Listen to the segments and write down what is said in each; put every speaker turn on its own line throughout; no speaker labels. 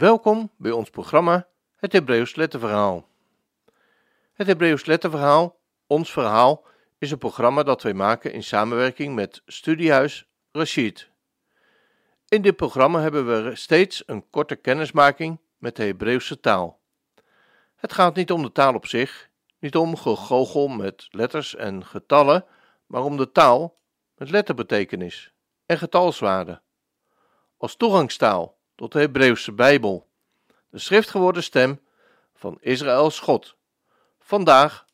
Welkom bij ons programma Het Hebreeuws Letterverhaal. Het Hebreeuws Letterverhaal, ons verhaal, is een programma dat wij maken in samenwerking met Studiehuis Rashid. In dit programma hebben we steeds een korte kennismaking met de Hebreeuwse taal. Het gaat niet om de taal op zich, niet om gegoochel met letters en getallen, maar om de taal met letterbetekenis en getalswaarde. Als toegangstaal tot de Hebreeuwse Bijbel, de schriftgeworden stem van Israëls God. Vandaag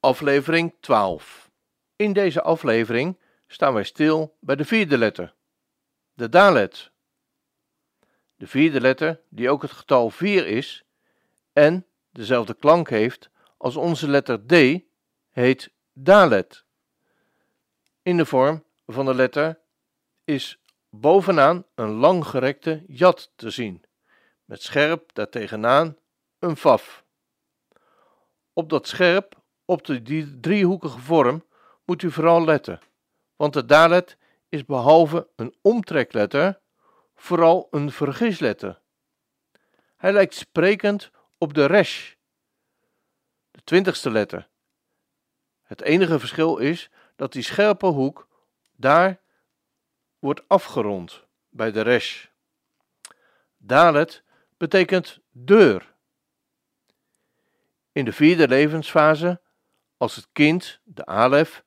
aflevering 12. In deze aflevering staan wij stil bij de vierde letter, de Dalet. De vierde letter, die ook het getal 4 is en dezelfde klank heeft als onze letter D, heet Dalet. In de vorm van de letter is bovenaan een langgerekte jat te zien, met scherp daartegenaan een vaf. Op dat scherp, op de driehoekige vorm, moet u vooral letten, want de dalet is behalve een omtrekletter vooral een vergisletter. Hij lijkt sprekend op de resh, de twintigste letter. Het enige verschil is dat die scherpe hoek daar wordt afgerond bij de resh. Dalet betekent deur. In de vierde levensfase, als het kind, de alef,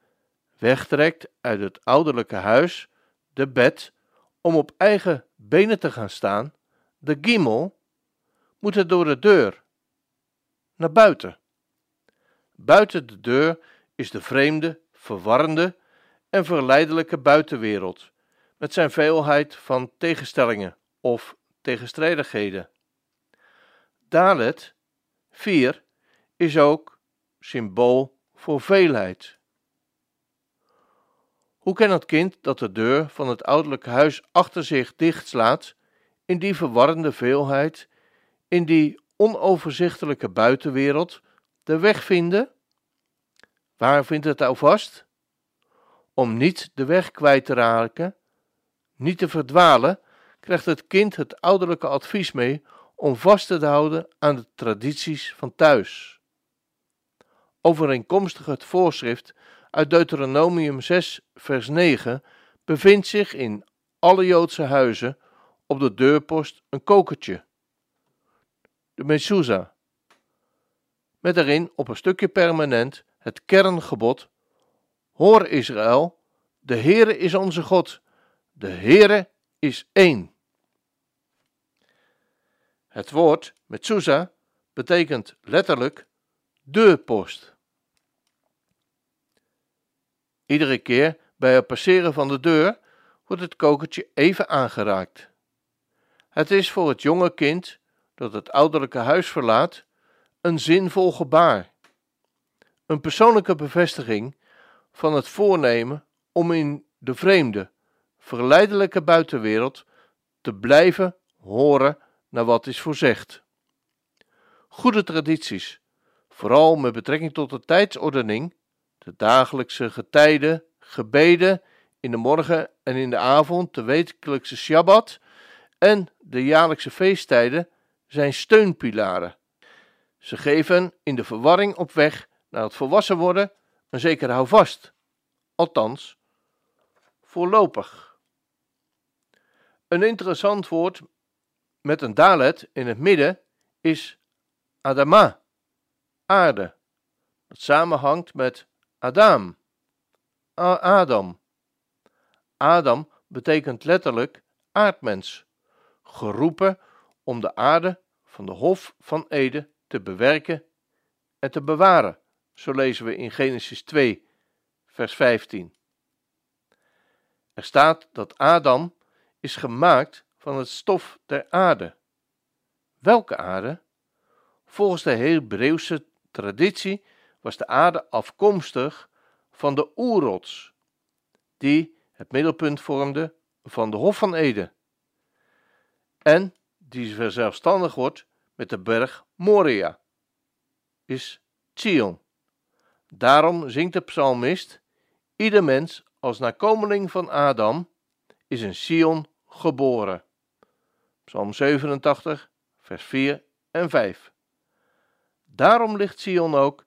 wegtrekt uit het ouderlijke huis, de bed, om op eigen benen te gaan staan, de gimel, moet het door de deur naar buiten. Buiten de deur is de vreemde, verwarrende en verleidelijke buitenwereld, met zijn veelheid van tegenstellingen of tegenstrijdigheden. Dalet, 4, is ook symbool voor veelheid. Hoe kan het kind dat de deur van het ouderlijke huis achter zich dichtslaat, in die verwarrende veelheid, in die onoverzichtelijke buitenwereld, de weg vinden? Waar vindt het nou vast? Om niet de weg kwijt te raken, niet te verdwalen, krijgt het kind het ouderlijke advies mee om vast te houden aan de tradities van thuis. Overeenkomstig het voorschrift uit Deuteronomium 6, vers 9, bevindt zich in alle Joodse huizen op de deurpost een kokertje, de mezuzah, met daarin op een stukje permanent het kerngebod: Hoor Israël, de Heere is onze God, de Heere is één. Het woord mezuzah betekent letterlijk deurpost. Iedere keer bij het passeren van de deur wordt het kokertje even aangeraakt. Het is voor het jonge kind dat het ouderlijke huis verlaat een zinvol gebaar. Een persoonlijke bevestiging van het voornemen om in de vreemde, verleidelijke buitenwereld te blijven horen naar wat is voorzegd. Goede tradities, vooral met betrekking tot de tijdsordening, de dagelijkse getijden, gebeden in de morgen en in de avond, de wekelijkse Shabbat en de jaarlijkse feesttijden zijn steunpilaren. Ze geven in de verwarring op weg naar het volwassen worden een zeker houvast, althans voorlopig. Een interessant woord met een dalet in het midden is Adama, aarde, dat samenhangt met Adam, Adam. Adam betekent letterlijk aardmens, geroepen om de aarde van de Hof van Ede te bewerken en te bewaren. Zo lezen we in Genesis 2, vers 15. Er staat dat Adam is gemaakt van het stof der aarde. Welke aarde? Volgens de Hebreeuwse traditie was de aarde afkomstig van de oerrots, die het middelpunt vormde van de Hof van Ede, en die verzelfstandig wordt met de berg Moria, is Zion. Daarom zingt de psalmist: Ieder mens als nakomeling van Adam is in Sion geboren. Psalm 87, vers 4 en 5. Daarom ligt Sion ook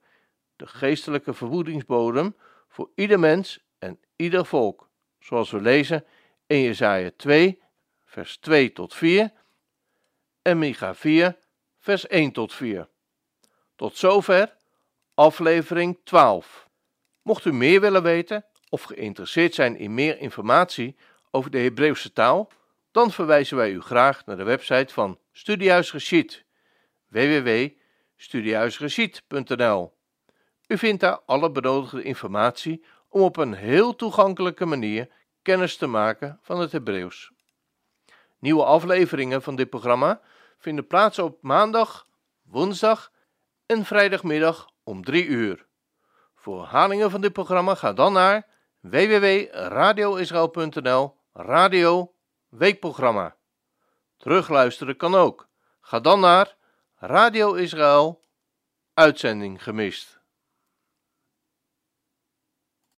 de geestelijke verwoedingsbodem voor ieder mens en ieder volk, zoals we lezen in Jesaja 2, vers 2 tot 4 en Micha 4, vers 1 tot 4. Tot zover aflevering 12. Mocht u meer willen weten of geïnteresseerd zijn in meer informatie over de Hebreeuwse taal, dan verwijzen wij u graag naar de website van Studiehuis Geschied www.studiehuisgeschied.nl. U vindt daar alle benodigde informatie om op een heel toegankelijke manier kennis te maken van het Hebreeuws. Nieuwe afleveringen van dit programma vinden plaats op maandag, woensdag en vrijdagmiddag om 3 uur. Voor herhalingen van dit programma ga dan naar www.radioisrael.nl Radio Weekprogramma. Terugluisteren kan ook. Ga dan naar Radio Israël Uitzending gemist.